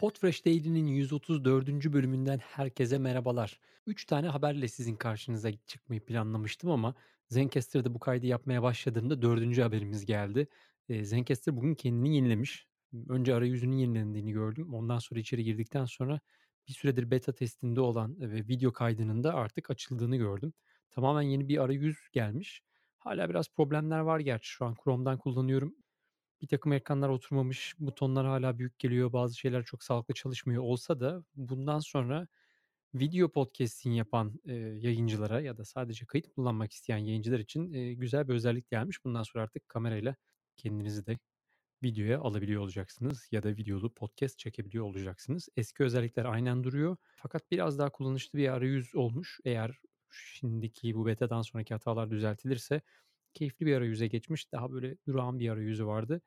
Podfresh Daily'nin 134. bölümünden herkese merhabalar. 3 tane haberle sizin karşınıza çıkmayı planlamıştım ama Zencastr'da bu kaydı yapmaya başladığımda 4. haberimiz geldi. Eee, Zencastr bugün kendini yenilemiş. Önce arayüzünün yenilendiğini gördüm. Ondan sonra içeri girdikten sonra bir süredir beta testinde olan ve video kaydının da artık açıldığını gördüm. Tamamen yeni bir arayüz gelmiş. Hala biraz problemler var gerçi şu an Chrome'dan kullanıyorum. Bir takım ekranlar oturmamış, butonlar hala büyük geliyor, bazı şeyler çok sağlıklı çalışmıyor olsa da bundan sonra video podcasting yapan, eee, yayıncılara ya da sadece kayıt kullanmak isteyen yayıncılar için, eee, güzel bir özellik gelmiş. Bundan sonra artık kamerayla kendinizi de videoya alabiliyor olacaksınız ya da videolu podcast çekebiliyor olacaksınız. Eski özellikler aynen duruyor fakat biraz daha kullanışlı bir arayüz olmuş. Eğer şimdiki bu beta'dan sonraki hatalar düzeltilirse keyifli bir arayüze geçmiş. Daha böyle durağan bir arayüzü vardı.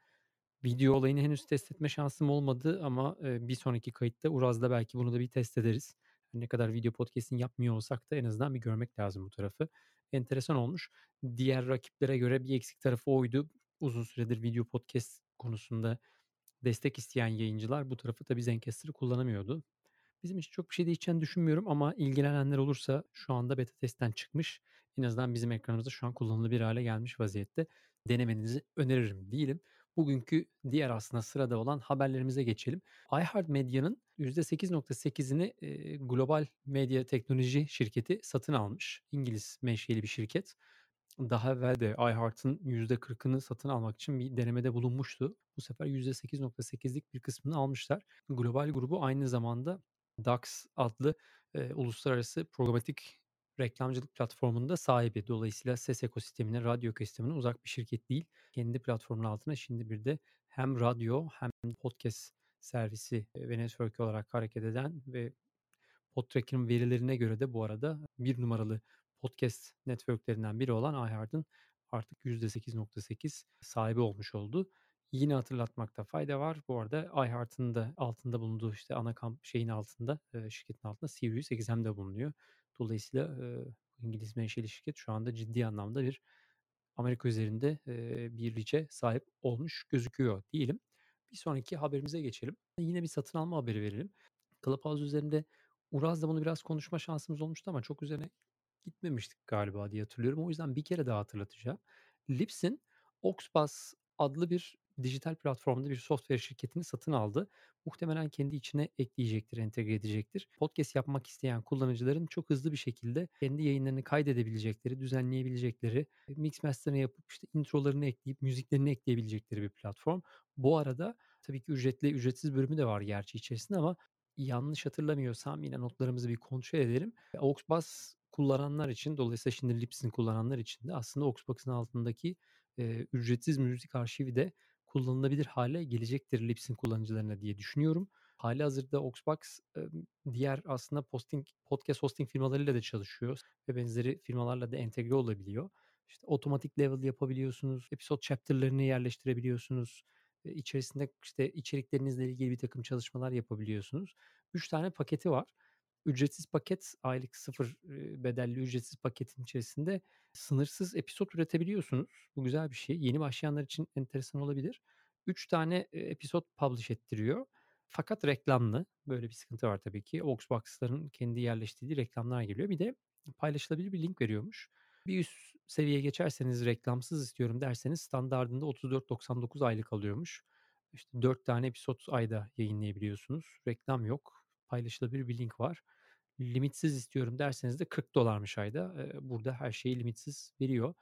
Video olayını henüz test etme şansım olmadı ama, bir sonraki kayıtta Uraz'da belki bunu da bir test ederiz. Ne kadar video podcasting yapmıyor olsak da en azından bir görmek lazım bu tarafı. Enteresan olmuş. Diğer rakiplere göre bir eksik tarafı oydu. Uzun süredir video podcast konusunda destek isteyen yayıncılar bu tarafı tabii Zencastr'ı kullanamıyordu. Bizim için çok bir şey değişeceğini düşünmüyorum ama ilgilenenler olursa şu anda beta testten çıkmış. En azından bizim ekranımızda şu an kullanılabilir hale gelmiş vaziyette. Denemenizi öneririm diyelim. Bugünkü diğer aslında sırada olan haberlerimize geçelim. iHeartMedia'nın %8.8'ini, eee, global medya teknoloji şirketi satın almış. İngiliz menşeli bir şirket. Daha evvel de iHeart'ın %40'ını satın almak için bir denemede bulunmuştu. Bu sefer %8.8'lik bir kısmını almışlar. Global grubu aynı zamanda DAX adlı, eee, uluslararası programatik reklamcılık platformunun sahibi. Dolayısıyla ses ekosistemine, radyo ekosistemine uzak bir şirket değil. Kendi platformunun altına şimdi bir de hem radyo hem podcast servisi, ve network'ü olarak hareket eden ve Podtracker'ın verilerine göre de bu arada bir numaralı podcast network'lerinden biri olan iHeart'ın artık %8.8 sahibi olmuş oldu. Yine hatırlatmakta fayda var. Bu arada iHeart'ın da altında bulunduğu işte ana kamp şeyin altında, şirketin altında Sirius XM de bulunuyor. Dolayısıyla, eee, İngiliz menşeli şirket şu anda ciddi anlamda bir Amerika üzerinde, eee, bir reach'e sahip olmuş gözüküyor diyelim. Bir sonraki haberimize geçelim. Yine bir satın alma haberi verelim. Clubhouse üzerinde Uraz'la bunu biraz konuşma şansımız olmuştu ama çok üzerine gitmemiştik galiba diye hatırlıyorum. O yüzden bir kere daha hatırlatacağım. Libsyn, Oxbus adlı bir dijital platformda bir software şirketini satın aldı. Muhtemelen kendi içine ekleyecektir, entegre edecektir. Podcast yapmak isteyen kullanıcıların çok hızlı bir şekilde kendi yayınlarını kaydedebilecekleri, düzenleyebilecekleri, mix master'ını yapıp işte introlarını ekleyip müziklerini ekleyebilecekleri bir platform. Bu arada tabii ki ücretli, ücretsiz bölümü de var gerçi içerisinde ama yanlış hatırlamıyorsam yine notlarımızı bir kontrol edelim. Auxbus kullananlar için dolayısıyla şimdi Libsyn kullananlar için de aslında Auxbus'un altındaki, eee, ücretsiz müzik arşivi de kullanılabilir hale gelecektir Libsyn kullanıcılarına diye düşünüyorum. Hâlihazırda Auxbus, emm, diğer aslında posting podcast hosting firmalarıyla da çalışıyor ve benzeri firmalarla da entegre olabiliyor. İşte otomatik level yapabiliyorsunuz, episode chapter'larını yerleştirebiliyorsunuz. İçerisinde işte içeriklerinizle ilgili bir takım çalışmalar yapabiliyorsunuz. 3 tane paketi var. Ücretsiz paket aylık 0 eee, bedelli ücretsiz paketin içerisinde sınırsız episod üretebiliyorsunuz. Bu güzel bir şey. Yeni başlayanlar için enteresan olabilir. 3 tane, episod publish ettiriyor. Fakat reklamlı. Böyle bir sıkıntı var tabii ki. Auxbox'ların kendi yerleştirdiği reklamlar geliyor. Bir de paylaşılabilir bir link veriyormuş. Bir üst seviyeye geçerseniz reklamsız istiyorum derseniz standardında 34.99 aylık alıyormuş. İşte 4 tane episod ayda yayınlayabiliyorsunuz. Reklam yok. Paylaşılabilir bir link var. Limitsiz istiyorum derseniz de $40'mış ayda. Eee, burada her şeyi limitsiz veriyor.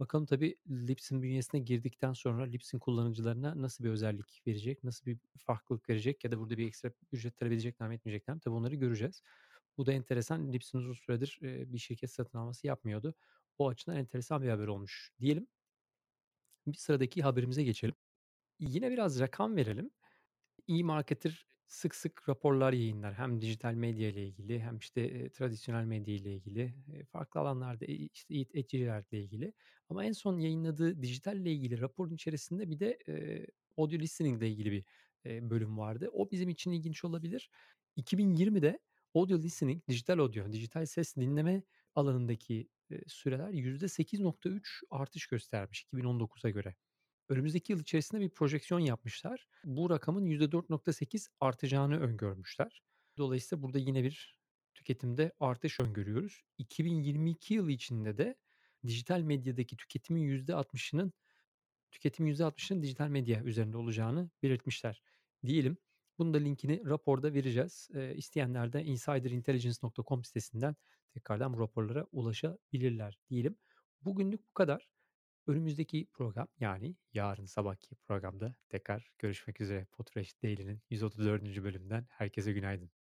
Bakalım tabii Libsyn bünyesine girdikten sonra Libsyn kullanıcılarına nasıl bir özellik verecek, nasıl bir farklılık verecek ya da burada bir ekstra ücret talep edecekler mi etmeyecekler mi? Tabii onları göreceğiz. Bu da enteresan. Libsyn uzun süredir, bir şirket satın alması yapmıyordu. O açıdan enteresan bir haber olmuş diyelim. Bir sıradaki haberimize geçelim. Yine biraz rakam verelim. eMarketer sık sık raporlar yayınlar. Hem dijital medya ile ilgili hem işte, eee, tradisyonel medya ile ilgili, eee, farklı alanlarda, eee, işte etçilerle ilgili ama en son yayınladığı dijitalle ilgili raporun içerisinde bir de, eee, audio listening ile ilgili bir, eee, bölüm vardı. O bizim için ilginç olabilir. 2020'de audio listening, dijital audio, dijital ses dinleme alanındaki, eee, süreler %8.3 artış göstermiş 2019'a göre. Önümüzdeki yıl içerisinde bir projeksiyon yapmışlar. Bu rakamın %4.8 artacağını öngörmüşler. Dolayısıyla burada yine bir tüketimde artış öngörüyoruz. 2022 yılı içinde de dijital medyadaki tüketimin %60'ının tüketimin %60'ının dijital medya üzerinde olacağını belirtmişler diyelim. Bunun da linkini raporda vereceğiz. Eee, isteyenler de insiderintelligence.com sitesinden tekrardan bu raporlara ulaşabilirler diyelim. Bugünlük bu kadar. Önümüzdeki program yani yarın sabahki programda tekrar görüşmek üzere. Podfresh Daily'nin 134. bölümünden herkese günaydın.